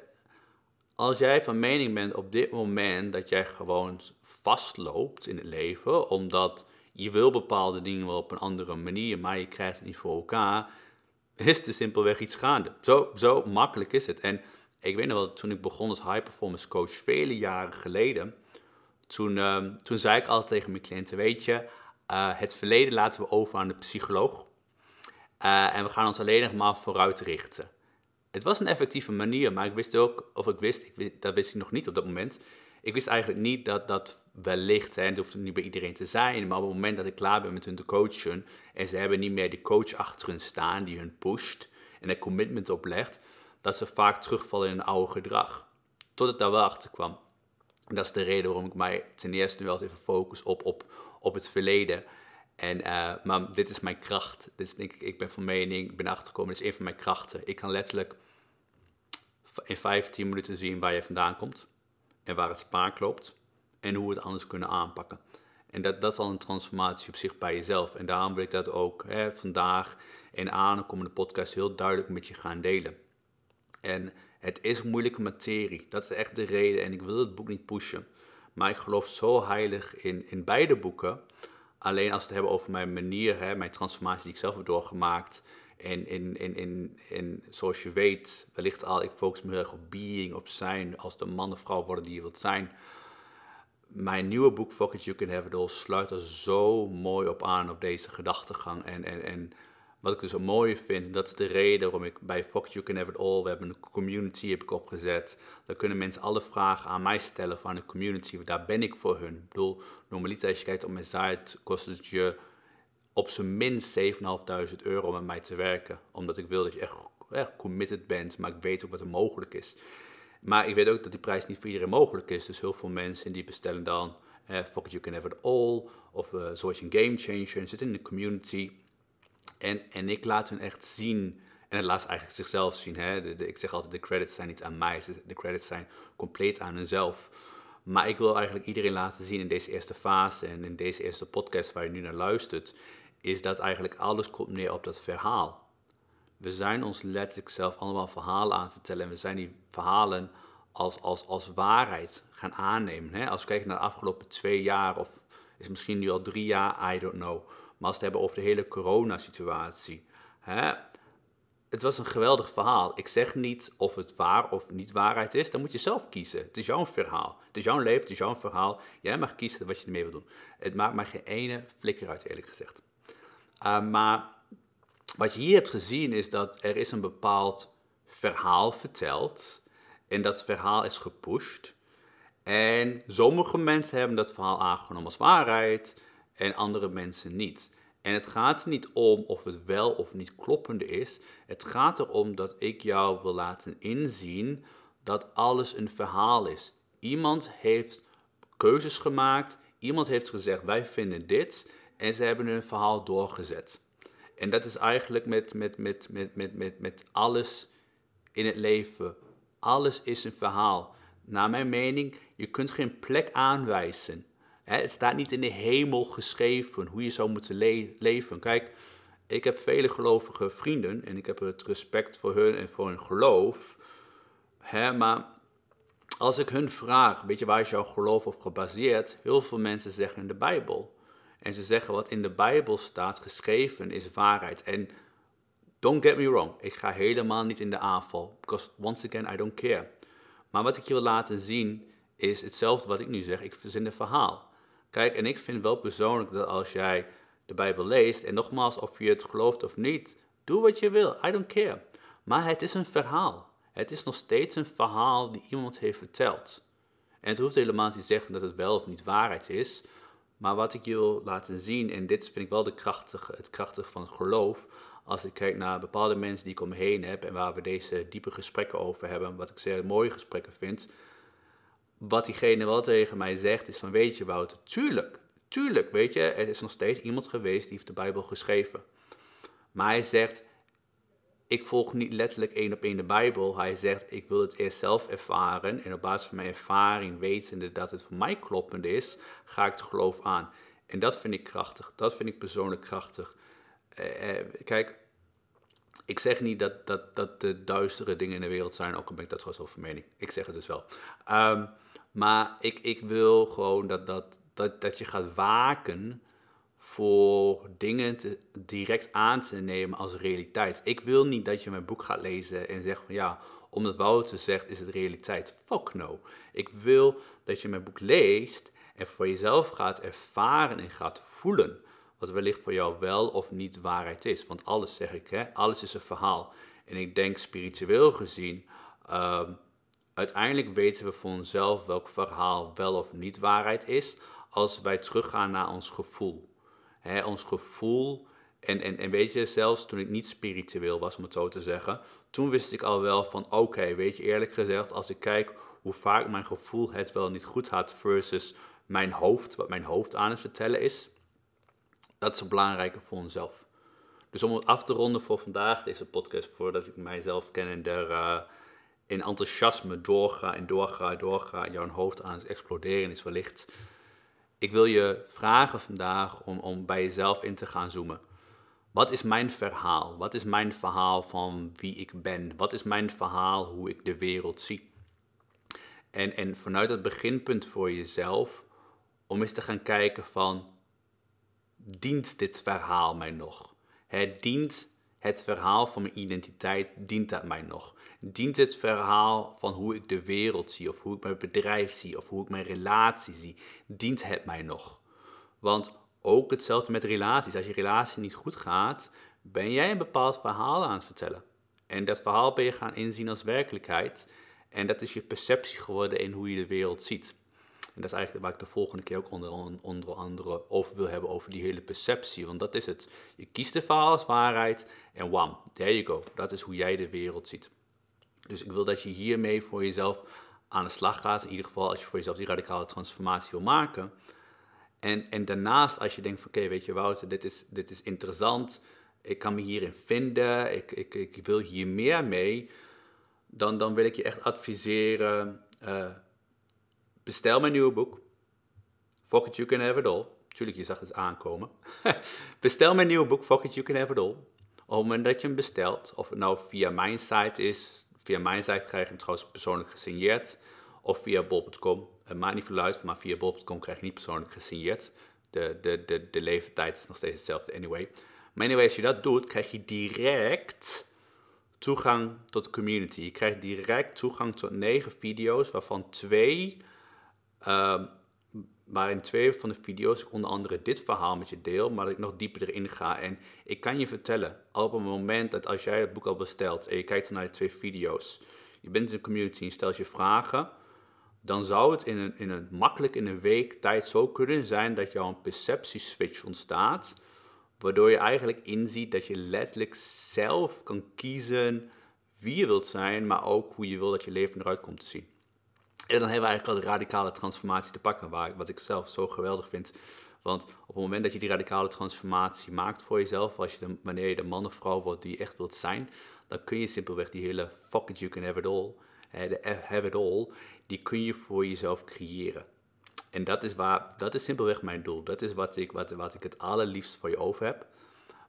als jij van mening bent op dit moment dat jij gewoon vastloopt in het leven, omdat je wil bepaalde dingen wel op een andere manier, maar je krijgt het niet voor elkaar, is er simpelweg iets gaande. Zo, zo makkelijk is het. En ik weet nog wel, toen ik begon als high performance coach, vele jaren geleden, toen, ehm, toen zei ik altijd tegen mijn cliënten, weet je, uh, het verleden laten we over aan de psycholoog. Uh, en we gaan ons alleen nog maar vooruit richten. Het was een effectieve manier, maar ik wist ook, of ik wist, ik dat wist ik nog niet op dat moment. Ik wist eigenlijk niet dat dat wellicht, hè, het hoeft niet bij iedereen te zijn, maar op het moment dat ik klaar ben met hun te coachen en ze hebben niet meer de coach achter hun staan die hun pusht en er commitment oplegt, dat ze vaak terugvallen in een oude gedrag. Tot ik daar wel achter kwam. En dat is de reden waarom ik mij ten eerste nu wel even focus op, op, op het verleden. En, uh, maar dit is mijn kracht. Denk ik, ik ben van mening, ik ben achtergekomen, dit is een van mijn krachten. Ik kan letterlijk in 15 minuten zien waar je vandaan komt en waar het spaak loopt en hoe we het anders kunnen aanpakken. En dat, dat is al een transformatie op zich bij jezelf. En daarom wil ik dat ook hè, vandaag in aankomende podcast heel duidelijk met je gaan delen. En het is moeilijke materie. Dat is echt de reden. En ik wil het boek niet pushen. Maar ik geloof zo heilig in, in beide boeken. Alleen als we het hebben over mijn manier, hè, mijn transformatie die ik zelf heb doorgemaakt. En in, in, in, in, zoals je weet, wellicht al, ik focus me heel erg op being, op zijn, als de man of vrouw worden die je wilt zijn mijn nieuwe boek, It, You Can Have It All, sluit er zo mooi op aan, op deze gedachtegang. En, en, en wat ik dus zo mooi vind, dat is de reden waarom ik bij It, You Can Have It All, we hebben een community heb ik opgezet. Daar kunnen mensen alle vragen aan mij stellen van de community, daar ben ik voor hun. Ik bedoel, normaliter als je kijkt op mijn site, kost het je op zijn minst 7.500 euro om met mij te werken. Omdat ik wil dat je echt, echt committed bent, maar ik weet ook wat er mogelijk is. Maar ik weet ook dat die prijs niet voor iedereen mogelijk is. Dus heel veel mensen die bestellen dan uh, Fuck you can have it all. Of uh, zoals een game changer. En zitten in de community. En, en ik laat hun echt zien. En het laat eigenlijk zichzelf zien. Hè? ik zeg altijd, de credits zijn niet aan mij. De credits zijn compleet aan hunzelf. Maar ik wil eigenlijk iedereen laten zien in deze eerste fase. En in deze eerste podcast waar je nu naar luistert. Is dat eigenlijk alles komt neer op dat verhaal we zijn ons letterlijk zelf allemaal verhalen aan het vertellen. En we zijn die verhalen als, als, als waarheid gaan aannemen. Hè? Als we kijken naar de afgelopen twee jaar, of is misschien nu al drie jaar, I don't know. Maar als we het hebben over de hele coronasituatie. Hè? Het was een geweldig verhaal. Ik zeg niet of het waar of niet waarheid is. Dan moet je zelf kiezen. Het is jouw verhaal. Het is jouw leven, het is jouw verhaal. Jij mag kiezen wat je ermee wil doen. Het maakt mij geen ene flikker uit, eerlijk gezegd. Uh, maar wat je hier hebt gezien is dat er is een bepaald verhaal verteld en dat verhaal is gepusht. En sommige mensen hebben dat verhaal aangenomen als waarheid en andere mensen niet. En het gaat niet om of het wel of niet kloppende is. Het gaat erom dat ik jou wil laten inzien dat alles een verhaal is. Iemand heeft keuzes gemaakt. Iemand heeft gezegd: wij vinden dit. En ze hebben hun verhaal doorgezet. En dat is eigenlijk met, met, met, met, met, met, met alles in het leven. Alles is een verhaal. Naar mijn mening, je kunt geen plek aanwijzen. Het staat niet in de hemel geschreven hoe je zou moeten leven. Kijk, ik heb vele gelovige vrienden en ik heb het respect voor hun en voor hun geloof. Hè, maar als ik hun vraag, weet je waar is jouw geloof op gebaseerd? Heel veel mensen zeggen in de Bijbel. En ze zeggen wat in de Bijbel staat geschreven is waarheid. En don't get me wrong, ik ga helemaal niet in de aanval. Because once again, I don't care. Maar wat ik je wil laten zien is hetzelfde wat ik nu zeg. Ik verzin een verhaal. Kijk, en ik vind wel persoonlijk dat als jij de Bijbel leest, en nogmaals, of je het gelooft of niet, doe wat je wil. I don't care. Maar het is een verhaal. Het is nog steeds een verhaal die iemand heeft verteld. En het hoeft helemaal niet te zeggen dat het wel of niet waarheid is. Maar wat ik je wil laten zien, en dit vind ik wel de krachtige, het krachtige van het geloof, als ik kijk naar bepaalde mensen die ik om heb en waar we deze diepe gesprekken over hebben, wat ik zeer mooie gesprekken vind, wat diegene wel tegen mij zegt is van, weet je Wouter, tuurlijk, tuurlijk, weet je, er is nog steeds iemand geweest die heeft de Bijbel geschreven. Maar hij zegt, ik volg niet letterlijk één op één de Bijbel. Hij zegt, ik wil het eerst zelf ervaren. En op basis van mijn ervaring, wetende dat het voor mij kloppend is, ga ik het geloof aan. En dat vind ik krachtig. Dat vind ik persoonlijk krachtig. Eh, eh, kijk, ik zeg niet dat, dat, dat de duistere dingen in de wereld zijn, ook al ben ik dat gewoon over mening. Ik zeg het dus wel. Ehm, maar ik, ik wil gewoon dat, dat, dat, dat je gaat waken voor dingen te, direct aan te nemen als realiteit. Ik wil niet dat je mijn boek gaat lezen en zegt van ja, omdat Wouter zegt is het realiteit. Fuck no. Ik wil dat je mijn boek leest en voor jezelf gaat ervaren en gaat voelen wat wellicht voor jou wel of niet waarheid is. Want alles zeg ik, hè, alles is een verhaal. En ik denk spiritueel gezien, uh, uiteindelijk weten we voor onszelf welk verhaal wel of niet waarheid is, als wij teruggaan naar ons gevoel. Ons gevoel, en, en, en weet je, zelfs toen ik niet spiritueel was, om het zo te zeggen, toen wist ik al wel van, oké, weet je, eerlijk gezegd, als ik kijk hoe vaak mijn gevoel het wel niet goed had versus mijn hoofd, wat mijn hoofd aan het vertellen is, dat is belangrijker voor onszelf. Dus om het af te ronden voor vandaag, deze podcast, voordat ik mijzelf ken en uh, in enthousiasme doorga en doorga en doorga jouw hoofd aan het exploderen is wellicht. Ik wil je vragen vandaag om, om bij jezelf in te gaan zoomen. Wat is mijn verhaal? Wat is mijn verhaal van wie ik ben? Wat is mijn verhaal hoe ik de wereld zie? En, en vanuit het beginpunt voor jezelf, om eens te gaan kijken van dient dit verhaal mij nog? Het dient het verhaal van mijn identiteit, dient dat mij nog? Dient het verhaal van hoe ik de wereld zie, of hoe ik mijn bedrijf zie, of hoe ik mijn relatie zie, dient het mij nog? Want ook hetzelfde met relaties. Als je relatie niet goed gaat, ben jij een bepaald verhaal aan het vertellen. En dat verhaal ben je gaan inzien als werkelijkheid. En dat is je perceptie geworden in hoe je de wereld ziet. En dat is eigenlijk waar ik de volgende keer ook onder, onder andere over wil hebben, over die hele perceptie. Want dat is het. Je kiest de verhaal als waarheid en wam, there you go. Dat is hoe jij de wereld ziet. Dus ik wil dat je hiermee voor jezelf aan de slag gaat. In ieder geval als je voor jezelf die radicale transformatie wil maken. En, en daarnaast als je denkt van oké, weet je Wouter, dit is, dit is interessant. Ik kan me hierin vinden. Ik, ik, ik wil hier meer mee. Dan, dan wil ik je echt adviseren... Uh, Bestel mijn nieuwe boek. Fuck it, you can have it all. Tuurlijk, je zag het aankomen. Bestel mijn nieuwe boek, Fuck it, you can have it all. Op het moment dat je hem bestelt, of het nou via mijn site is, via mijn site krijg je hem trouwens persoonlijk gesigneerd, of via bol.com. Het maakt niet veel uit, maar via bol.com krijg je niet persoonlijk gesigneerd. De, de, de, de leeftijd is nog steeds hetzelfde anyway. Maar anyway, als je dat doet, krijg je direct toegang tot de community. Je krijgt direct toegang tot negen video's, waarvan twee Uh, waarin twee van de video's ik onder andere dit verhaal met je deel, maar dat ik nog dieper erin ga. En ik kan je vertellen, op het moment dat als jij het boek al bestelt en je kijkt naar de twee video's, je bent in de community en stelt je vragen, dan zou het in een, in een makkelijk in een week tijd zo kunnen zijn dat jouw perceptieswitch ontstaat, waardoor je eigenlijk inziet dat je letterlijk zelf kan kiezen wie je wilt zijn, maar ook hoe je wil dat je leven eruit komt te zien. En dan hebben we eigenlijk al de radicale transformatie te pakken, waar, wat ik zelf zo geweldig vind. Want op het moment dat je die radicale transformatie maakt voor jezelf, als je wanneer je de man of vrouw wordt die je echt wilt zijn, dan kun je simpelweg die hele fuck it, you can have it all, de have it all, die kun je voor jezelf creëren. En dat is, waar, dat is simpelweg mijn doel. Dat is wat ik, wat, wat ik het allerliefst voor je over heb.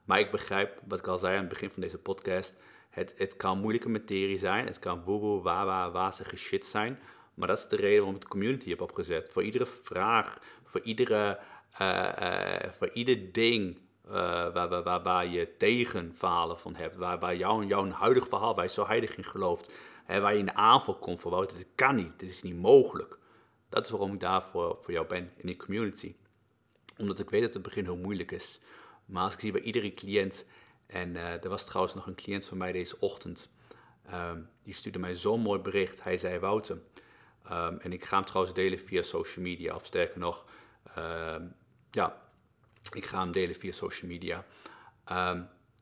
Maar ik begrijp, wat ik al zei aan het begin van deze podcast, het, het kan moeilijke materie zijn, het kan woewoe, wawa, wazige shit zijn. Maar dat is de reden waarom ik de community heb opgezet. Voor iedere vraag, voor, iedere, uh, uh, voor ieder ding uh, waar, waar, waar, je tegenfalen van hebt, waar, waar jouw, jouw huidig verhaal, waar je zo heilig in gelooft, hè, waar je in de aanval komt voor Wouter, dit kan niet, dit is niet mogelijk. Dat is waarom ik daar voor, voor jou ben in die community. Omdat ik weet dat het begin heel moeilijk is. Maar als ik zie bij iedere cliënt, en er was trouwens nog een cliënt van mij deze ochtend, um, die stuurde mij zo'n mooi bericht. Hij zei, Wouter, um, en ik ga hem trouwens delen via social media, of sterker nog, um, ja, ik ga hem delen via social media.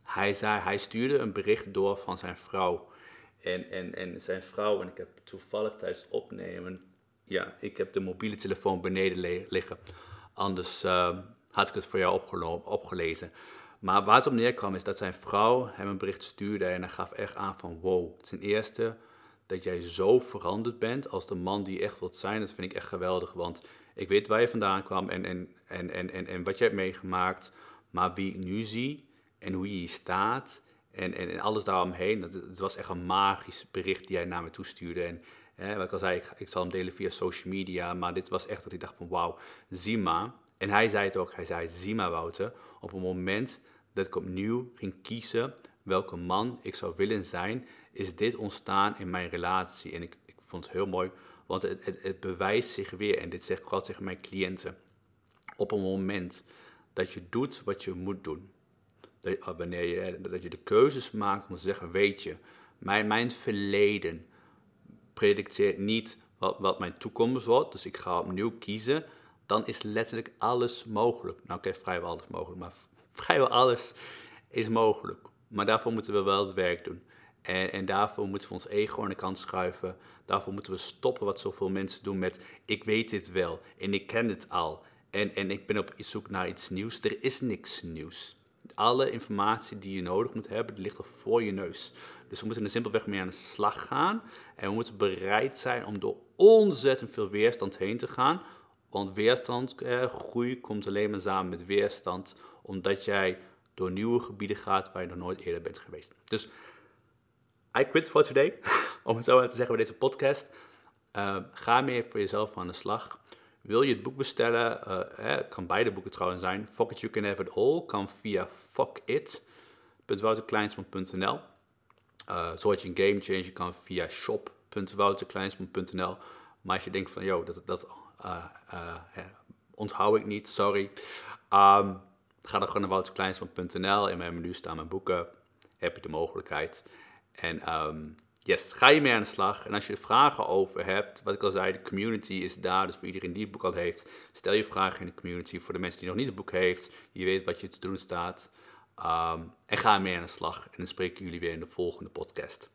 hij, zei, hij stuurde een bericht door van zijn vrouw. En, en, en zijn vrouw, en ik heb toevallig tijdens het opnemen, ja, ik heb de mobiele telefoon beneden liggen. Anders had ik het voor jou opgelezen. Maar waar het op neerkwam is dat zijn vrouw hem een bericht stuurde en hij gaf echt aan van wow, ten eerste dat jij zo veranderd bent als de man die je echt wilt zijn, dat vind ik echt geweldig. Want ik weet waar je vandaan kwam en, en, en, en, en, wat je hebt meegemaakt, maar wie ik nu zie en hoe je hier staat en, en, en alles daaromheen, dat, het was echt een magisch bericht die hij naar me toestuurde. En hè, wat ik al zei, ik, ik zal hem delen via social media, maar dit was echt dat ik dacht van wauw, zie maar. En hij zei het ook, hij zei, zie maar Wouter, op het moment dat ik opnieuw ging kiezen welke man ik zou willen zijn, is dit ontstaan in mijn relatie. En ik, ik vond het heel mooi, want het, het, bewijst zich weer, en dit zeg ik altijd tegen mijn cliënten, op een moment dat je doet wat je moet doen, dat, wanneer je, dat je de keuzes maakt om te zeggen, weet je, mijn, mijn verleden predicteert niet wat, wat mijn toekomst wordt, dus ik ga opnieuw kiezen, dan is letterlijk alles mogelijk. Nou, oké, vrijwel alles mogelijk, maar vrijwel alles is mogelijk. Maar daarvoor moeten we wel het werk doen. En, en, daarvoor moeten we ons ego aan de kant schuiven. Daarvoor moeten we stoppen wat zoveel mensen doen met ik weet dit wel en ik ken het al. En, en ik ben op zoek naar iets nieuws. Er is niks nieuws. Alle informatie die je nodig moet hebben, ligt al voor je neus. Dus we moeten er simpelweg mee aan de slag gaan. En we moeten bereid zijn om door ontzettend veel weerstand heen te gaan. Want weerstand, eh, groei komt alleen maar samen met weerstand. Omdat jij door nieuwe gebieden gaat waar je nog nooit eerder bent geweest. Dus I quit for today, om het zo te zeggen bij deze podcast. Uh, ga meer voor jezelf aan de slag. Wil je het boek bestellen? Eh, kan beide boeken trouwens zijn. Fuck It You Can Have It All kan via fuckit.wouterkleinsman.nl uh, Zoals je een game changer kan via shop.wouterkleinsman.nl Maar als je denkt van, yo, dat, dat uh, onthoud ik niet, sorry. Um, ga dan gewoon naar wouterkleinsman.nl. In mijn menu staan mijn boeken. Heb je de mogelijkheid. En um, yes, ga je mee aan de slag. En als je vragen over hebt, wat ik al zei, de community is daar. Dus voor iedereen die het boek al heeft, stel je vragen in de community. Voor de mensen die nog niet het boek heeft, je weet wat je te doen staat. Um, en ga mee aan de slag. En dan spreken jullie weer in de volgende podcast.